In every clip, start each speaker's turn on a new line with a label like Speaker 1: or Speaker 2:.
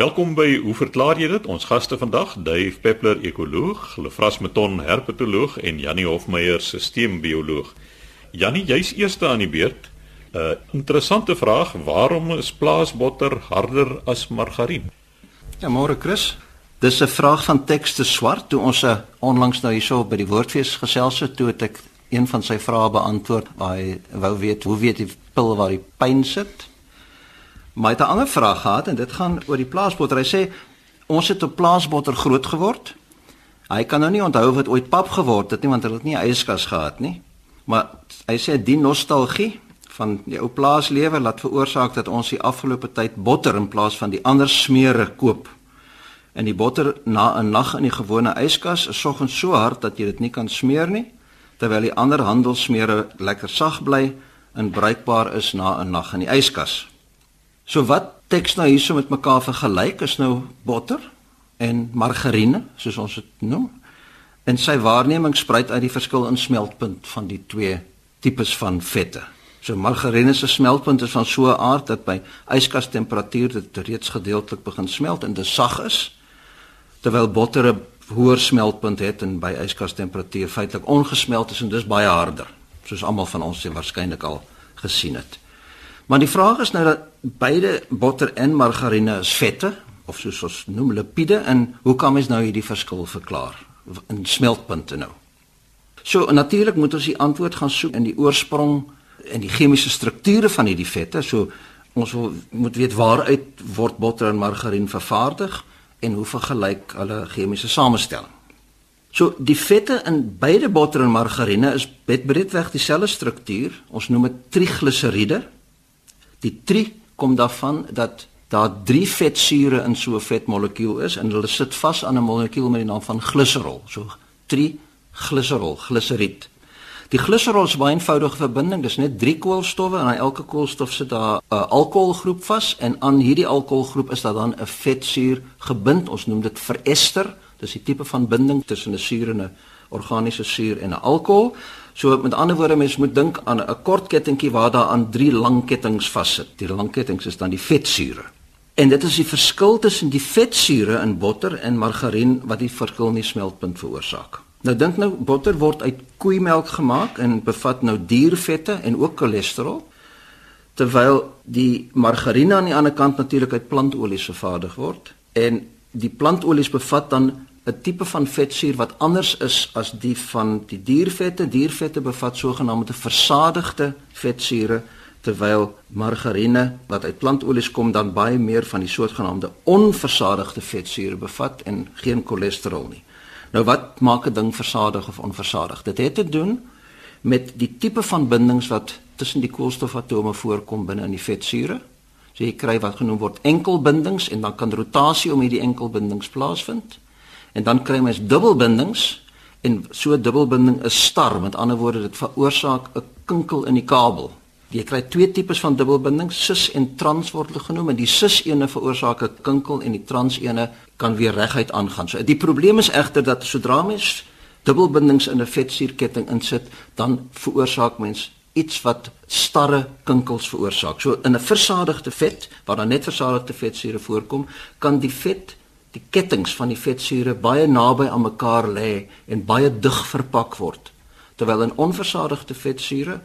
Speaker 1: Welkom by Hoe verklaar jy dit? Ons gaste vandag, Dave Peppler, ekoloog, Lefras Meton, herpetoloog en Jannie Hofmeyer, sisteembioloog. Jannie, jy's eerste aan die beurt. 'n uh, Interessante vraag, waarom is plaasbotter harder as margarien?
Speaker 2: Ja, môre Chris. Dis 'n vraag van tekste swart toe ons uh, onlangs nou hierso by die woordfees gesels het toe het ek een van sy vrae beantwoord hy wou weet hoe weet die pil waar die pyn sit? Maar hy het 'n ander vraag gehad en dit gaan oor die plaasbotter. Hy sê ons het op plaasbotter groot geword. Hy kan nou nie onthou wat ooit pap geword het nie want hy het nie yskas gehad nie. Maar hy sê die nostalgie van die ou plaaslewe laat veroorsaak dat ons die afgelope tyd botter in plaas van die ander smeere koop. En die botter na 'n nag in die gewone yskas is soggens so hard dat jy dit nie kan smeer nie, terwyl die ander handelsmeere lekker sag bly en bruikbaar is na 'n nag in die yskas. So wat teks nou hierso met mekaar vergelyk is nou botter en margarine, soos ons dit noem. En sy waarneming spruit uit die verskil in smeltpunt van die twee tipes van vette. So margarine se smeltpunt is van so 'n aard dat by yskas temperatuur dit reeds gedeeltelik begin smelt en dit sag is, terwyl botter 'n hoër smeltpunt het en by yskas temperatuur feitelik ongesmelt is en dus baie harder, soos almal van ons se waarskynlik al gesien het. Maar die vraag is nou dat beide botter en margarine is vette of soos ons noem lipide en hoe kan mens nou hierdie verskil verklaar in smeltpunte nou? So natuurlik moet ons die antwoord gaan soek in die oorsprong en die chemiese strukture van hierdie vette. So ons wil moet weet waaruit word botter en margarien vervaardig en hoe vergelyk hulle chemiese samestelling. So die vette in beide botter en margarine is breedweg dieselfde struktuur. Ons noem dit trigliseriede Die tri kom daarvan dat daar drie vetsure in so 'n vetmolekuul is en hulle sit vas aan 'n molekuul met die naam van gliserol. So tri gliserol, gliseried. Die gliserol is 'n baie eenvoudige verbinding. Dis net drie koolstowwe en aan elke koolstof sit daar 'n alkoholgroep vas en aan hierdie alkoholgroep is daar dan 'n vetsuur gebind. Ons noem dit verester. Dis die tipe van binding tussen 'n suur en 'n organiese suur en 'n alkohol. So met ander woorde mens moet dink aan 'n kort kettingkie waar daar aan drie lang kettinge vassit. Die lang kettinge is dan die vetsure. En dit is die verskil tussen die vetsure in botter en margarien wat die verskil in die smeltpunt veroorsaak. Nou dink nou botter word uit koeimelk gemaak en bevat nou diervette en ook cholesterol terwyl die margarine aan die ander kant natuurlik uit plantolies vervaardig word en die plantolies bevat dan 'n tipe van vetsuur wat anders is as die van die diervette. Diervette bevat sogenaamde versadigde vetsure terwyl margarine wat uit plantolies kom dan baie meer van die soortgenaamde onversadigde vetsure bevat en geen cholesterol nie. Nou wat maak 'n ding versadig of onversadig? Dit het te doen met die tipe van bindings wat tussen die koolstofatome voorkom binne in die vetsure. So jy kry wat genoem word enkelbindings en dan kan rotasie om hierdie enkelbindings plaasvind en dan kry mens dubbelbindings en so dubbelbinding is star met ander woorde dit veroorsaak 'n kinkel in die kabel jy kry twee tipes van dubbelbindings cis en trans word hulle genoem en die cis ene veroorsaak 'n kinkel en die trans ene kan weer reguit aangaan so die probleem is egter dat sodra mens dubbelbindings in 'n vetsuurketting insit dan veroorsaak mens iets wat starre kinkels veroorsaak. So in 'n versadigde vet waar daar net versadigde vetsure voorkom, kan die vet die kettinge van die vetsure baie naby aan mekaar lê en baie dig verpak word. Terwyl in onversadigde vetsure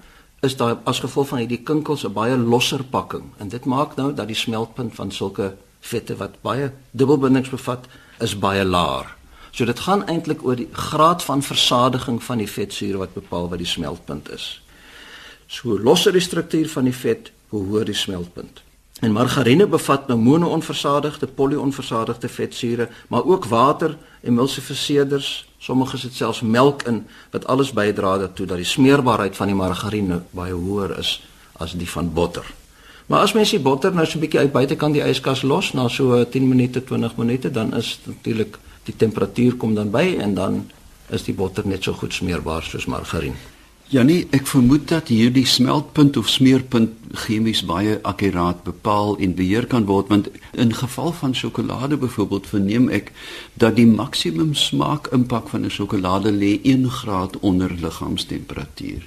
Speaker 2: is daar as gevolg van hierdie kinkels 'n baie losser pakking en dit maak nou dat die smeltpunt van sulke vette wat baie dubbelbindings bevat is baie laag. So dit gaan eintlik oor die graad van versadiging van die vetsure wat bepaal wat die smeltpunt is. So losser die struktuur van die vet, hoe hoër die smeltpunt. En margarine bevat nou mono-onversadigde, poly-onversadigde vetsure, maar ook water, emulsifiseerders, sommige sit selfs melk in wat alles bydra daartoe dat die smeerbaarheid van die margarine baie hoër is as die van botter. Maar as mens die botter nou so 'n bietjie uit buitekant die yskas los na so 10 minute, 20 minute, dan is natuurlik die temperatuur kom dan by en dan is die botter net so goed smeerbaar soos margarine.
Speaker 3: Janie, ek vermoed dat hierdie smeltpunt of smeerpunt chemies baie akkuraat bepaal en beheer kan word want in geval van sjokolade byvoorbeeld verneem ek dat die maksimum smaak impak van 'n sjokolade lê 1 graad onder liggaamstemperatuur.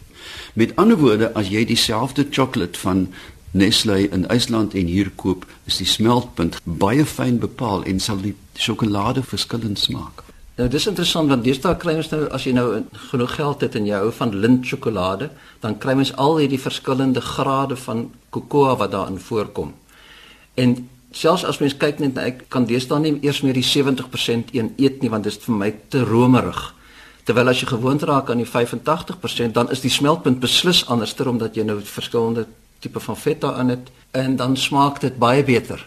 Speaker 3: Met ander woorde, as jy dieselfde sjokolade van Nestlé in IJsland en hier koop, is die smeltpunt baie fyn bepaal en sal die sjokolade verskillend smaak.
Speaker 2: Nou dis interessant want deesdae kry ons nou as jy nou genoeg geld het en jy hou van lint sjokolade, dan kry mens al hierdie verskillende grade van kokoa wat daarin voorkom. En selfs as mens kyk net ek kan deesdae nie eers meer die 70% een eet nie want dit is vir my te romerig. Terwyl as jy gewoond raak aan die 85%, dan is die smeltpunt beslis anderster omdat jy nou verskillende tipe van vet daarin het en dan smaak dit baie beter.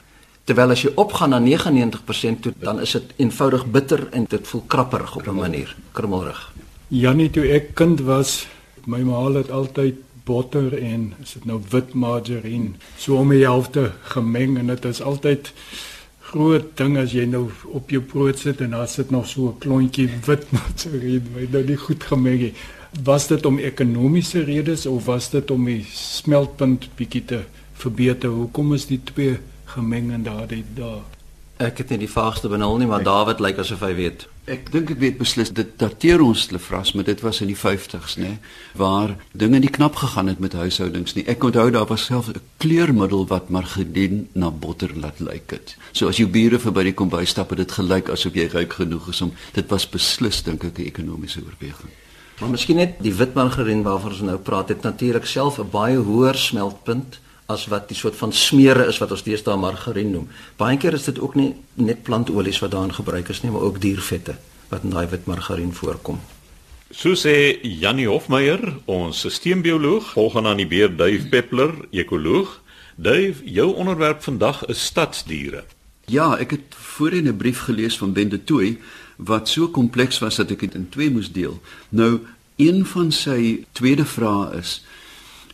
Speaker 2: Terwyl as jy opgaan na 99% toe, dan is dit eenvoudig bitter en dit voel krapperig op 'n manier, krummelrig.
Speaker 4: Janie toe ek kind was, my ma het altyd botter en is dit nou wit margarine so om die helfte gemeng en dit is altyd groot ding as jy nou op jou brood sit en daar sit nog so 'n klontjie wit margarine wat nou nie goed gemeng het was dit om ekonomiese redes of was dit om die smeltpunt bietjie te verbeter? Hoekom is die twee gemeng en daar dit daar
Speaker 2: Ek het nie die vaagste benul nie, maar David lyk asof hy weet.
Speaker 3: Ek dink ek weet beslis dit dateer ons lefras, maar dit was in die 50s, nê, waar dinge nie knap gegaan het met huishoudings nie. Ek onthou daar was selfs 'n kleurmiddel wat margarine na botter laat lyk het. So as jou bure verby die kombuis stap, het dit gelyk asof jy ryk genoeg is om dit was beslis dink ek 'n ekonomiese oorweging.
Speaker 2: Maar miskien net die wit margarine waarvan ons nou praat, het natuurlik self 'n baie hoër smeltpunt as wat die soort van smeere is wat ons deesdae margarien noem. Baie keer is dit ook nie net plantolies wat daarin gebruik is nie, maar ook diervette wat in daai wit margarien voorkom.
Speaker 1: So sê Janie Hofmeyer, ons sisteembioloog, volgens aan die beer Duif Peppler, ekoloog. Duif, jou onderwerp vandag is stadsdiere.
Speaker 3: Ja, ek het voorheen 'n brief gelees van Ben de Tooy wat so kompleks was dat ek dit in twee moes deel. Nou, een van sy tweede vrae is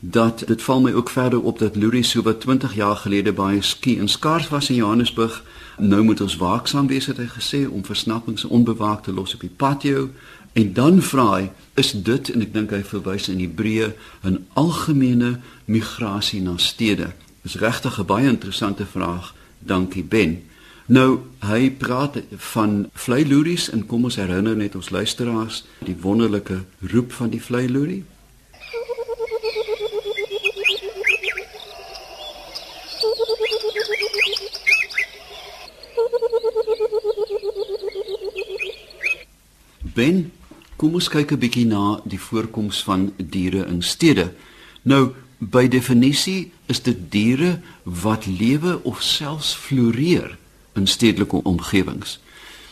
Speaker 3: dat dit val my ook verder op dat Louis so wat 20 jaar gelede baie ski en skaars was in Johannesburg. Nou moet ons waaksaam wees het hy gesê om versnappings onbewaak te los op die patio en dan vra hy is dit en ek dink hy verwys in Hebreë 'n algemene migrasie na stede. Dis regtig 'n baie interessante vraag. Dankie Ben. Nou hy praat van vleiloeries en kom ons herinner net ons luisteraars die wonderlike roep van die vleiloerie. Ben, kom ons kyk 'n bietjie na die voorkoms van diere in stede. Nou, by definisie is dit diere wat lewe of selfs floreer in stedelike omgewings.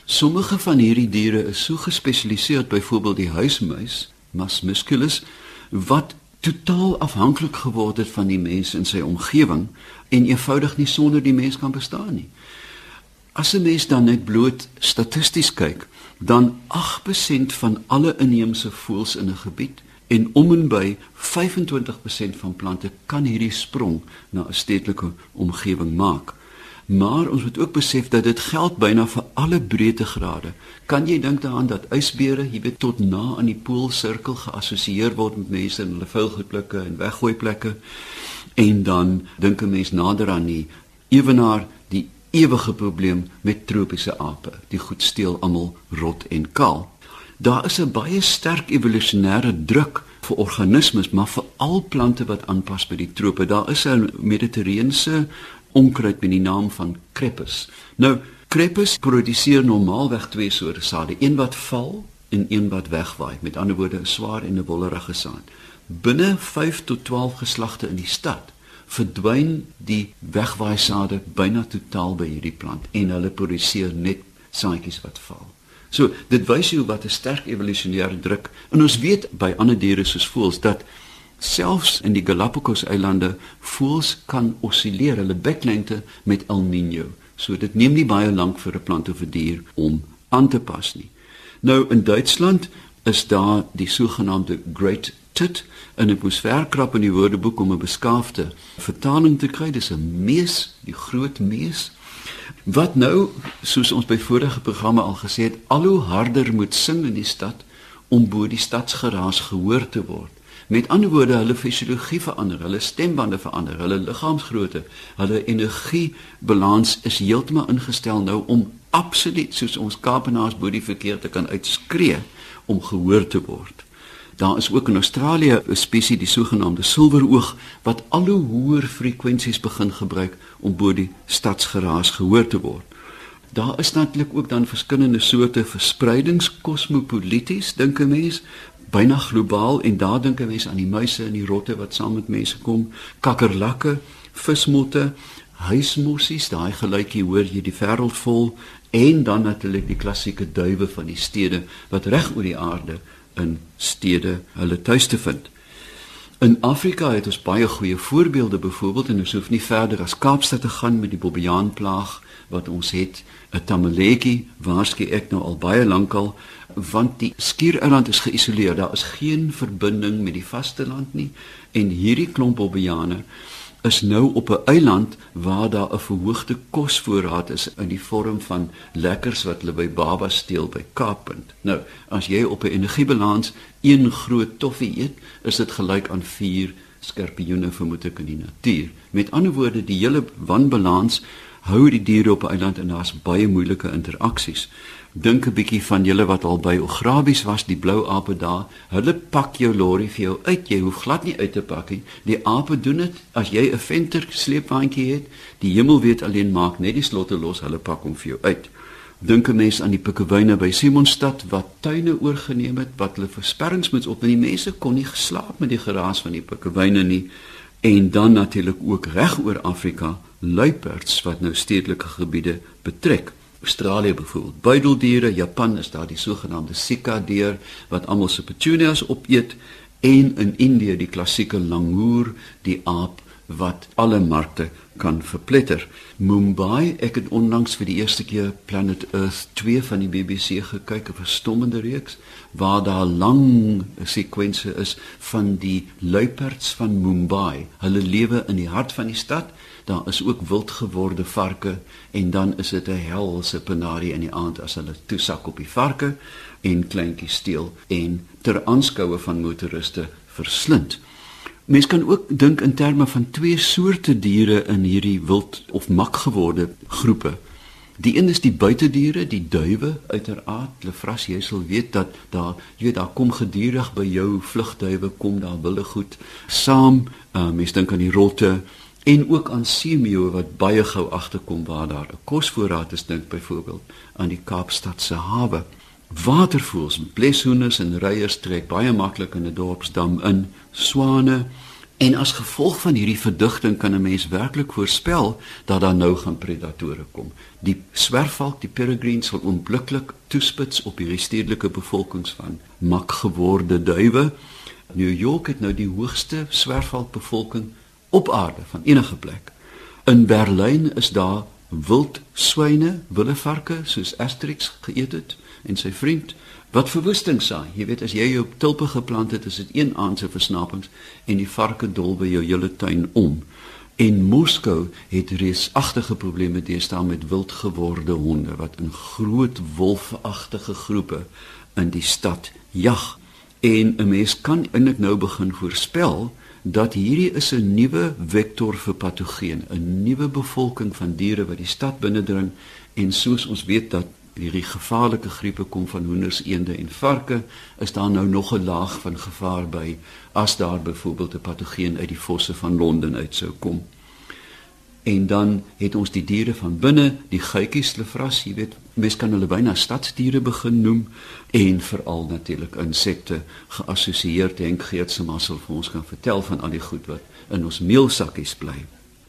Speaker 3: Sommige van hierdie diere is so gespesialiseer, byvoorbeeld die huismuis, Mus musculus, wat totaal afhanklik geword het van die mens in sy omgewing en eenvoudig nie sonder die mens kan bestaan nie. As 'n mens dan net bloot statisties kyk, dan 8% van alle inheemse voëls in 'n gebied en om en by 25% van plante kan hierdie sprong na 'n stedelike omgewing maak. Maar ons moet ook besef dat dit geld byna vir alle breedtegrade. Kan jy dink daaraan dat ysbere, jy weet, tot na aan die poolsirkel geassosieer word met mense in hulle vuilgoedplekke en weggooi plekke? En dan dink 'n mens nader aan die ewenaar ewige probleem met tropiese ape. Die goed steel almal rot en kaal. Daar is 'n baie sterk evolusionêre druk vir organismes, maar vir al plante wat aanpas by die trope. Daar is 'n mediterrane onkruid met die naam van Crepus. Nou, Crepus produseer normaalweg twee soorte sade, een wat val en een wat wegwaai. Met ander woorde, 'n swaar en 'n wollerige saad. Binne 5 tot 12 geslagte in die stad verdwyn die wegwaaisade byna totaal by hierdie plant en hulle produseer net saadjies wat val. So dit wys jou wat 'n sterk evolusionêre druk en ons weet by ander diere soos voëls dat selfs in die Galapagos eilande voëls kan osilleer hulle beklengte met El Niño. So dit neem nie baie lank vir 'n plant of 'n dier om aan te pas nie. Nou in Duitsland is daar die sogenaamde Great Tit in 'n atmosfeerkrap in die woordeboek om 'n beskaafde vertaling te kry. Dis 'n mees, die groot mees. Wat nou, soos ons by vorige programme al gesê het, al hoe harder moet sing in die stad om bo die stadsgeraas gehoor te word. Met ander woorde, hulle fisiologie verander, hulle stembande verander, hulle liggaamsgrootte, hulle energiebalans is heeltemal ingestel nou om absoluut soos ons Kaapenaars bo die verkeer te kan uitskree om gehoor te word. Daar is ook in Australië 'n spesies die sogenaamde silweroog wat al hoe hoër frekwensies begin gebruik om bo die stadsgeraas gehoor te word. Daar is natuurlik ook dan verskillende soorte verspreidings kosmopolities dink 'n mens. Byna globaal en daar dink 'n mens aan die muise en die rotte wat saam met mense kom, kakkerlakke, vismotte, huismossies, daai geluidjie hoor jy die wêreld vol. En dan natuurlik die klassieke duwe van die stede wat reg oor die aarde in stede hulle tuis te vind. In Afrika het ons baie goeie voorbeelde byvoorbeeld en ons hoef nie verder as Kaapstad te gaan met die bobbejaan-plaag wat ons het, 'n tamaletjie, waarskynlik ek nou al baie lankal want die skiereiland is geïsoleer. Daar is geen verbinding met die vasteland nie en hierdie klomp bobbejane is nou op 'n eiland waar daar 'n verhoogde kosvoorraad is in die vorm van lekkers wat hulle by Baba steel by Kaappunt. Nou, as jy op 'n energiebalans een groot toffie eet, is dit gelyk aan 4 skorpioene vermoed ek in die natuur. Met ander woorde, die hele wanbalans hou die diere op 'n eiland en daar's baie moeilike interaksies. Dink 'n bietjie van julle wat al by Ograbies was, die blou ape daar. Hulle pak jou lorry vir jou uit. Jy hoef glad nie uit te pak nie. Die ape doen dit. As jy 'n venter sleepwaandjie het, die hemel weet alleen maak net die slotte los, hulle pak hom vir jou uit. Dink 'n mens aan die pikkewyne by Simonstad wat tuine oorgeneem het, wat hulle versperrings moet op en die mense kon nie geslaap met die geraas van die pikkewyne nie. En dan natuurlik ook reg oor Afrika, luiperds wat nou stedelike gebiede betrek. Australië byvoorbeeld. Buideldiere, Japan is daar die sogenaamde sika dier wat almal se petunias opeet en in Indië die klassieke langoor, die aap wat alle markte kan verpletter. Mumbai, ek het onlangs vir die eerste keer Planet Earth 2 van die BBC gekyk, 'n verstommende reeks waar daar lang sekwense is van die luiperds van Mumbai. Hulle lewe in die hart van die stad daar is ook wildgeworde varke en dan is dit 'n helse penarie in die aand as hulle toesak op die varke en kleintjies steel en ter aanskoue van motoriste verslind. Mens kan ook dink in terme van twee soorte diere in hierdie wild of makgeworde groepe. Die een is die buitediere, die duwe uiteraard. Lefras jy sal weet dat daar jy weet daar kom gedurig by jou vlugduwe kom daar wille goed saam. Uh, mens dink aan die rotte, en ook aan seemeeu wat baie gou agterkom waar daar 'n kosvoorraad is dink byvoorbeeld aan die Kaapstad se hawe. Watervoëls, bleshoenders en reiers trek baie maklik in 'n dorpsdam in, swane en as gevolg van hierdie verdigting kan 'n mens werklik voorspel dat daar nou gaan predatore kom. Die swerfvalk, die peregrine sal onmiddellik toespits op hierdie stedelike bevolkings van makgeworde duwe. New York het nou die hoogste swerfvalkbevolking op aarde van enige plek. In Berlyn is daar wild swyne, willevarke soos Asterix geëet het en sy vriend wat verwoesting saai. Jy weet as jy jou tulpe geplant het, is dit een aand se versnapings en die varke dol by jou hele tuin om. En Moskou het reusagtige probleme deesdae met wildgeworde honde wat in groot wolfagtige groepe in die stad jag. En 'n mens kan eintlik nou begin voorspel dat hierdie is 'n nuwe vektor vir patogeen, 'n nuwe bevolking van diere wat die stad binnendring en soos ons weet dat hierdie gevaarlike griepe kom van hoenders, eende en varke, is daar nou nog 'n laag van gevaar by as daar byvoorbeeld 'n patogeen uit die fosse van Londen uit sou kom. En dan het ons die diere van binne, die geitjies, lefras, jy weet, mens kan hulle byna stadsdiere begin noem en veral natuurlik insekte geassosieer denk Geert se massel vir ons kan vertel van al die goed wat in ons meelsakkies bly.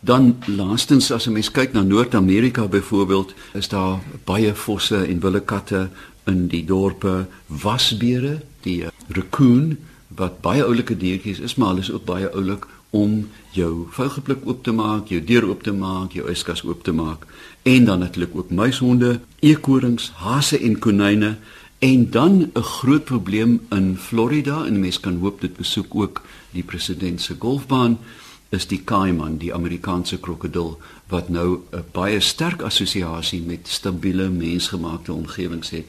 Speaker 3: Dan laastens as 'n mens kyk na Noord-Amerika byvoorbeeld, is daar baie vosse en wilde katte in die dorpe, wasbeere, die raccoon wat baie oulike diertjies is, maar hulle is ook baie oulik om jou vuilgeblik oop te maak, jou deur oop te maak, jou yskas oop te maak. En dan natuurlik ook muishonde, eekorings, hase en konyne en dan 'n groot probleem in Florida en mense kan hoop dit besoek ook die president se golfbaan is die kaiman, die Amerikaanse krokodil wat nou 'n baie sterk assosiasie met stabiele mensgemaakte omgewings het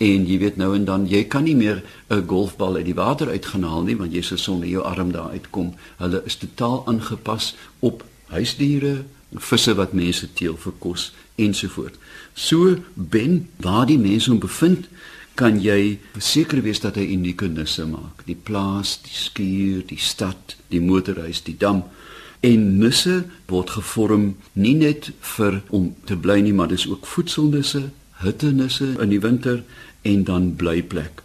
Speaker 3: en jy weet nou en dan jy kan nie meer 'n golfbal uit die water uitgenaal nie want jy sou sonder jou arm daar uitkom. Hulle is totaal aangepas op huisdiere, visse wat mense teel vir kos ensovoort. So ben waar die mense hom bevind, kan jy seker wees dat hy unieke nisse maak. Die plaas, die skuur, die stad, die motorhuis, die dam. En nisse word gevorm nie net vir om te bly nie, maar dis ook voedselnisse, hittenisse in die winter en dan blyplek.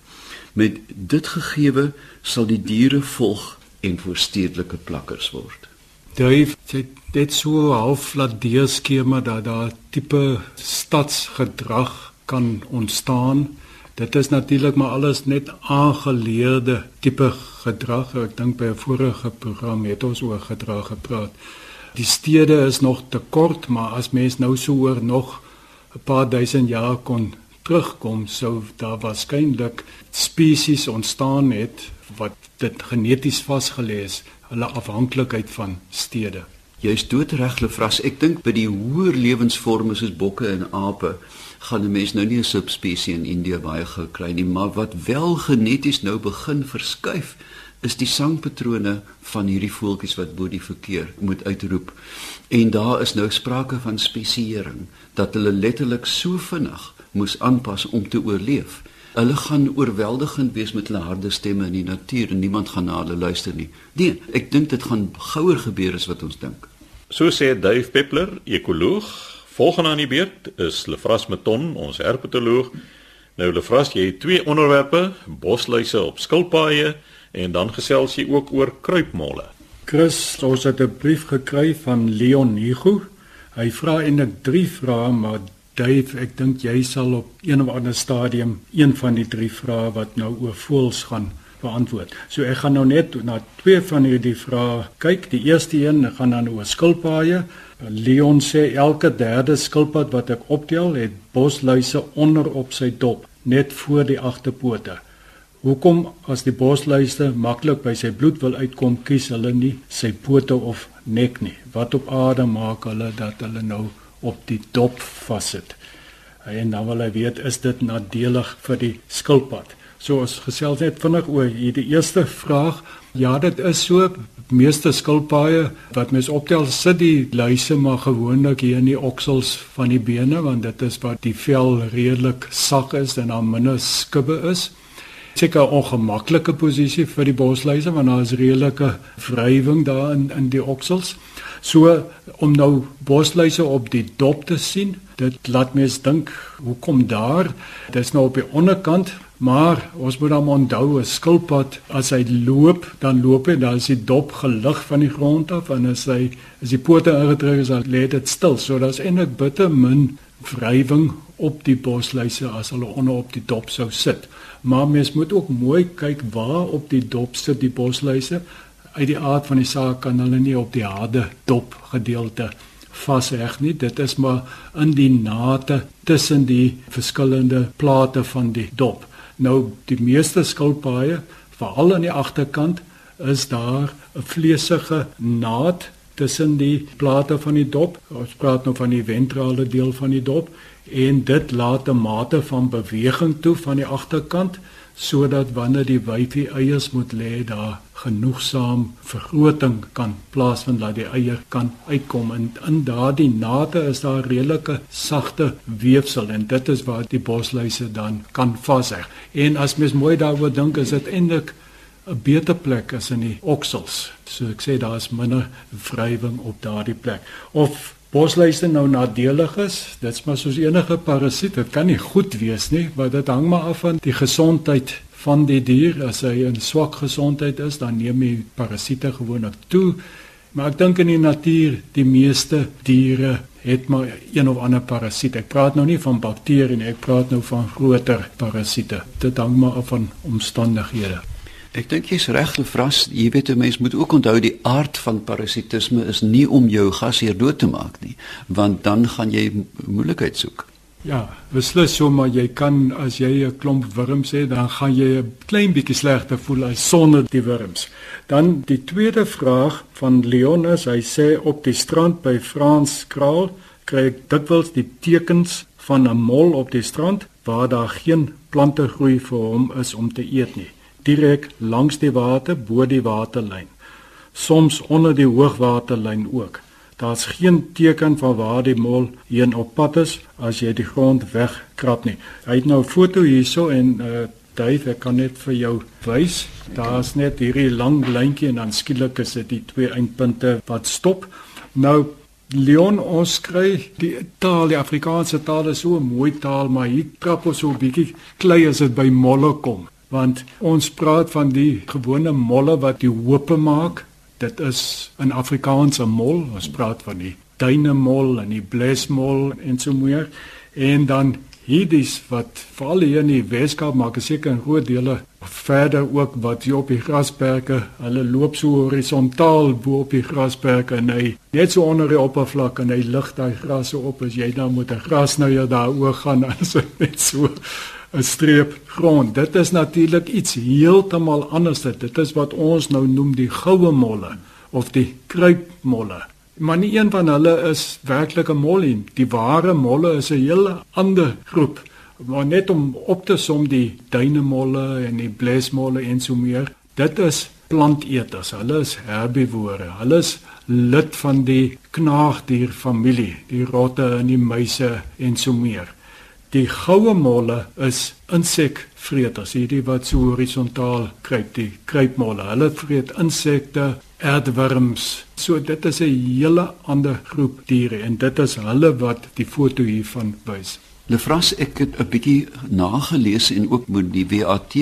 Speaker 3: Met dit gegeewe sal die diere volg en voor stedelike plakkers word.
Speaker 4: Sê dit so half laat deur skema dat daar tipe stadsgedrag kan ontstaan. Dit is natuurlik maar alles net aangeleerde tipe gedrag. Ek dink by 'n vorige program het ons oor gedrag gepraat. Die stede is nog te kort, maar as mens nou so oor nog 'n paar duisend jaar kon terugkom, sou daar waarskynlik spesies ontstaan het wat dit geneties vasgelê is, hulle afhanklikheid van stede.
Speaker 3: Jy's doodreg, Lefras. Ek dink by die hoër lewensvorme soos bokke en ape gaan 'n mens nou nie 'n subspesie in Indië baie gekry nie, maar wat wel geneties nou begin verskuif is die sangpatrone van hierdie voeltjies wat bo die verkeer moet uitroep. En daar is nou sprake van spesiering dat hulle letterlik so vinnig moes aanpas om te oorleef. Hulle gaan oorweldigend wees met hulle harde stemme in die natuur en niemand gaan na hulle luister nie. Nee, ek dink dit gaan gouer gebeur as wat ons dink.
Speaker 1: So sê Dave Peppler, ekoloog. Volgende aan die beurt is Lefras Meton, ons herpetoloog. Nou Lefras, jy het twee onderwerpe: bosluise op skilpaaie en dan gesels jy ook oor kruipmolle.
Speaker 4: Chris, ons het 'n brief gekry van Leon Hugo. Hy vra eintlik drie vrae, maar Dave, ek dink jy sal op een of ander stadium een van die drie vrae wat nou oor voëls gaan beantwoord. So ek gaan nou net na twee van hierdie vrae kyk. Die eerste een gaan dan oor skilpaaie. Leon sê elke derde skilpad wat ek optel het bosluise onder op sy dop, net voor die agterpote. Hoekom as die bosluise maklik by sy bloed wil uitkom, kies hulle nie sy pote of nek nie? Wat op aarde maak hulle dat hulle nou op die dop vassit? En dan wil hy weet is dit nadelig vir die skilpad? So ons gesels net vinnig oor hierdie eerste vraag. Ja, dit is so meeste skilpaaie wat mens optel sit die luise maar gewoonlik hier in die oksels van die bene want dit is waar die vel redelik sag is en daar minder skubbe is. Seker 'n ongemaklike posisie vir die bosluise want daar is redelike wrywing daar in in die oksels. So om nou bosluise op die dop te sien, dit laat mens dink, hoekom daar? Dit is nou op die onderkant Maar ons moet dan onthou 'n skilpad as hy loop, dan loop hy, dan is die dop gelig van die grond af en as hy as die pote ingedruk is, dan lê dit stil. So daar's eintlik bitter min wrywing op die bosluise as hulle onder op die dop sou sit. Maar mens moet ook mooi kyk waar op die dop sit die bosluise. Uit die aard van die saak kan hulle nie op die harde dop gedeelte vasreg nie. Dit is maar in die nate tussen die verskillende plate van die dop. Nou die meeste skilpaaie, veral aan die agterkant, is daar 'n vleesige naad tussen die plate van die dop. Ons praat nou van die ventrale deel van die dop en dit laat 'n mate van beweging toe van die agterkant sodat wanneer die wyfie eiers moet lê daar genoegsaam vergroting kan plaasvind dat die eier kan uitkom. En in daardie nate is daar redelike sagte weefsel en dit is waar die bosluise dan kan vasheg en as mens mooi daaroor dink is dit eintlik 'n beter plek as in die oksels. So ek sê daar is minder wrywing op daardie plek. Of bosluise nou nadelig is, dit's maar soos enige parasiet, dit kan nie goed wees nie, want dit hang maar af van die gesondheid van die dier. As hy in swak gesondheid is, dan neem die parasiete gewoonlik toe. Maar ek dink in die natuur, die meeste diere het maar een of ander parasiet. Ek praat nou nie van bakterieë nie, ek praat nou van groter parasiete. Dit hang maar af van omstandighede.
Speaker 3: Ek dink jy's reg, Lefras. Jy weet 'n mens moet ook onthou die aard van parasitisme is nie om jou gasheer dood te maak nie, want dan gaan jy moeilikheid soek.
Speaker 4: Ja, beslis so maar jy kan as jy 'n klomp wurms het, dan gaan jy 'n klein bietjie slegter voel as sonder die wurms. Dan die tweede vraag van Leonis, hy sê op die strand by Frans Kraal kry ek dikwels die tekens van 'n mol op die strand waar daar geen plante groei vir hom is om te eet nie direk langs die water bo die waterlyn. Soms onder die hoogwaterlyn ook. Daar's geen teken van waar die mol heen op pad is as jy die grond wegkrap nie. Hy het nou 'n foto hierso en uh Dave, ek kan net vir jou wys. Daar's net hierdie lang lyntjie en dan skielik is dit die twee eindpunte wat stop. Nou Leon ons kry die taal, die Afrikaanse taal is so 'n mooi taal, maar hier trap ons so 'n bietjie klei as dit by molle kom. Want ons praat van die gewone molle wat die hoope maak. Dit is 'n Afrikaanse mol. Ons praat van die duinemol en die blesmol en so meer. En dan Hierdis wat veral hier in die Weskaap maak seker in groot dele verder ook wat hier op die grasperke, hulle loop so horisontaal bo op die grasperke en hy net so onder die oppervlak en hy lig daai gras so op as jy dan moet 'n grasnouer daaroor gaan as dit net so 'n streep grond. Dit is natuurlik iets heeltemal anders. Dit is wat ons nou noem die goue molle of die kruipmolle. Maar nie een van hulle is werklik 'n mollie. Die ware molle is 'n hele ander groep. Maar net om op te som die duinemolle en die blesmolle en so meer. Dit is planteters. Hulle is herbivore. Hulle is lid van die knaagdierfamilie, die rotte en die muise en so meer. Die goue molle is insekvreters, hierdie wat so horisontaal kruip, die kruipmolle. Hulle vreet insekte, aardwurms. So dit is 'n hele ander groep diere en dit is hulle wat die foto hiervan wys.
Speaker 3: Lefras ek het 'n bietjie nagelees en ook met die WAT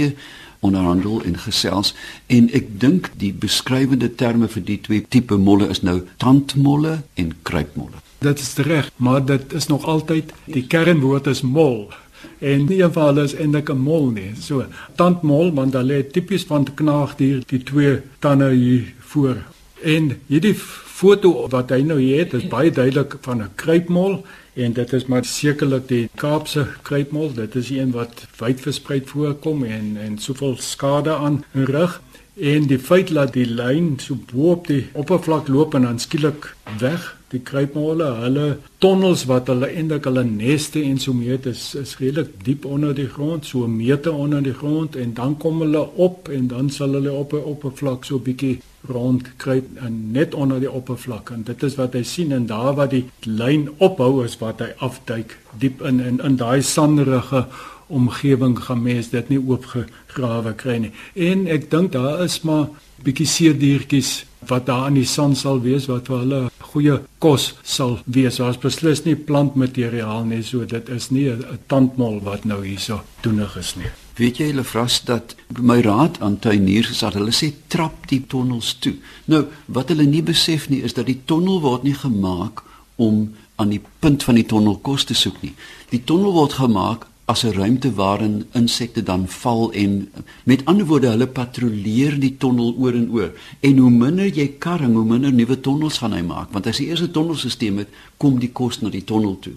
Speaker 3: onderhandel en gesels en ek dink die beskrywende terme vir die twee tipe molle is nou tandmolle en kruipmolle.
Speaker 4: Dit is reg, maar dit is nog altyd die kernwoord is mol en nie van hulle is eintlik 'n mol nie. So tandmol want hulle het tipies van knaagdier die twee tande hier voor. En hierdie foto wat hy nou hier het, is baie duidelik van 'n kruipmol en dit is maar sekerlik die Kaapse kruipmol. Dit is een wat wyd versprei voorkom en en soveel skade aan rig en die feit dat die lyn so bo op die oppervlak loop en dan skielik weg die kruipmolle hulle tonnels wat hulle eintlik hulle neste en so meer is is redelik diep onder die grond so 'n meter onder die grond en dan kom hulle op en dan sal hulle op 'n oppervlak so bietjie rond kruip en net onder die oppervlak en dit is wat hy sien en daar waar die lyn ophou is wat hy afduik diep in in in daai sanderige omgewing gaan mens dit nie oopgegrawe kry nie. En ek dink daar is maar bietjie seerdiertjies wat daar in die sand sal wees wat vir hulle goeie kos sal wees. Daar's beslis nie plantmateriaal nie, so dit is nie 'n tandmol wat nou hierso toenig is nie.
Speaker 3: Weet jy hulle vras dat my raad aan tuiniers is dat hulle sê trap die tonnels toe. Nou, wat hulle nie besef nie is dat die tonnel word nie gemaak om aan die punt van die tonnel kos te soek nie. Die tonnel word gemaak as 'n ruimte waarin insekte dan val en met ander woorde hulle patrolleer die tonnel oor en oor en hoe minder jy karring hoe minder nuwe tonnels gaan hy maak want as jy eers 'n tonnelstelsel het kom die kos na die tonnel toe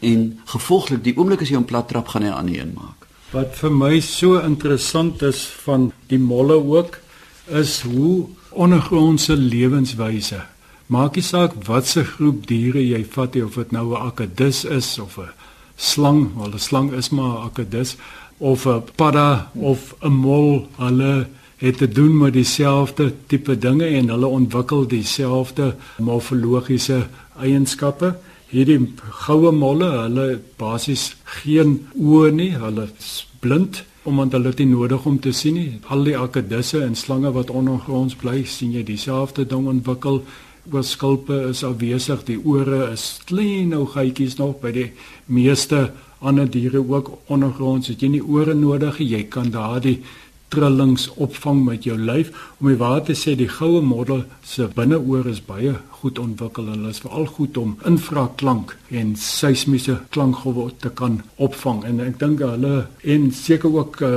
Speaker 3: en gevolglik die oomblik as jy hom plat trap gaan hy aan die een maak
Speaker 4: wat vir my so interessant is van die molle ook is hoe ondergrondse lewenswyse maak nie saak watse groep diere jy vat of dit nou 'n akedus is of 'n slang, wel 'n slang is maar 'n akedus of 'n padda of 'n mol, hulle het te doen met dieselfde tipe dinge en hulle ontwikkel dieselfde morfologiese eienskappe. Hierdie goue molle, hulle basies geen oë nie, hulle is blind omdat hulle dit nodig om te sien nie. Al die akedusse en slange wat ondergronds bly, sien jy dieselfde ding ontwikkel oorskulpe is afwesig, die ore is klein nou gytjies nog by die meeste ander diere ook ondergronds. Het jy nie ore nodig, jy kan daardie trillings opvang met jou lyf. Om die waar te sê die goue model se binneoor is baie goed ontwikkel. Hulle is veral goed om infraklank en seismiese klankgolwe te kan opvang. En ek dink hulle en seker ook uh,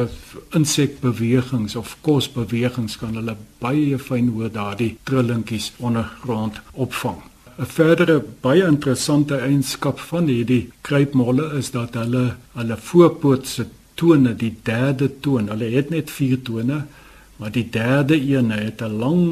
Speaker 4: insekbewegings of kosbewegings kan hulle baie fyn hoor daardie trillingkies ondergrond opvang. 'n Verdere baie interessante eienskap van hierdie kruipmolle is dat hulle hulle voorpoot se tone, die derde toon. Hulle het net vier tone, maar die derde een het 'n lang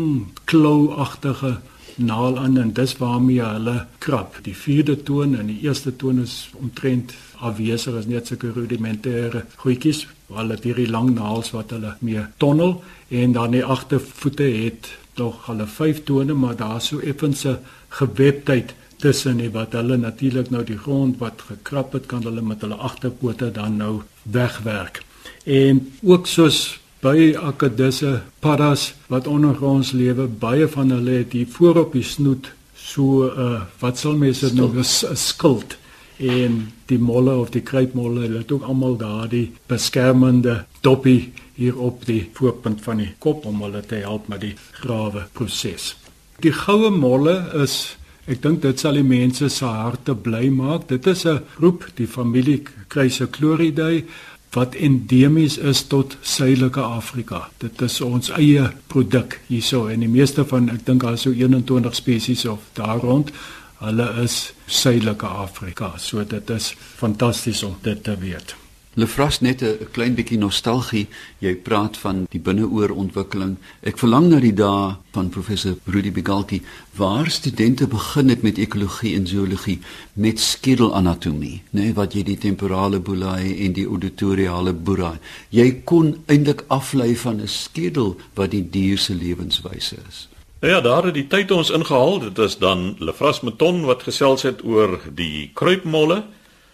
Speaker 4: klouagtige naal aan en dis waarmee hulle krap. Die vierde toon en die eerste toon is omtrent afwesig is net sulke rudimentêre goedjies, hulle het hierdie lang naels wat hulle mee tonnel en dan die agtervoete het nog hulle vyf tone, maar daar's so effens 'n gewebtheid tussen nie wat hulle natuurlik nou die grond wat gekrap het kan hulle met hulle agterpote dan nou wegwerk. En ook soos by akkedisse paddas wat ondergronds lewe, baie van hulle het hier voor op die snoet so 'n uh, wat sal mense dit nou 'n skild en die molle of die kruipmolle hulle het ook almal daardie beskermende doppie hier op die voorpunt van die kop om hulle te help met die grawe proses. Die goue molle is Ek dink dit sal die mense se harte bly maak. Dit is 'n groep, die familie Chrysochloridae wat endemies is tot Suidelike Afrika. Dit is ons eie produk hierso en die meeste van ek dink daar is so 21 spesies of daar rond. Hulle is Suidelike Afrika. So dit is fantasties om dit te weet.
Speaker 3: Lefras net 'n klein bietjie nostalgie. Jy praat van die binneoor ontwikkeling. Ek verlang na die dae van professor Rudy Bigalki waar studente begin het met ekologie en zoologie met skedelanatomie, nê, nee, wat jy die temporale bullae en die auditoriale bullae. Jy kon eintlik aflei van 'n skedel wat die dier se lewenswyse is.
Speaker 1: Nou ja, daar het die tyd ons ingehaal. Dit is dan Lefras Meton wat gesels het oor die kruipmolle.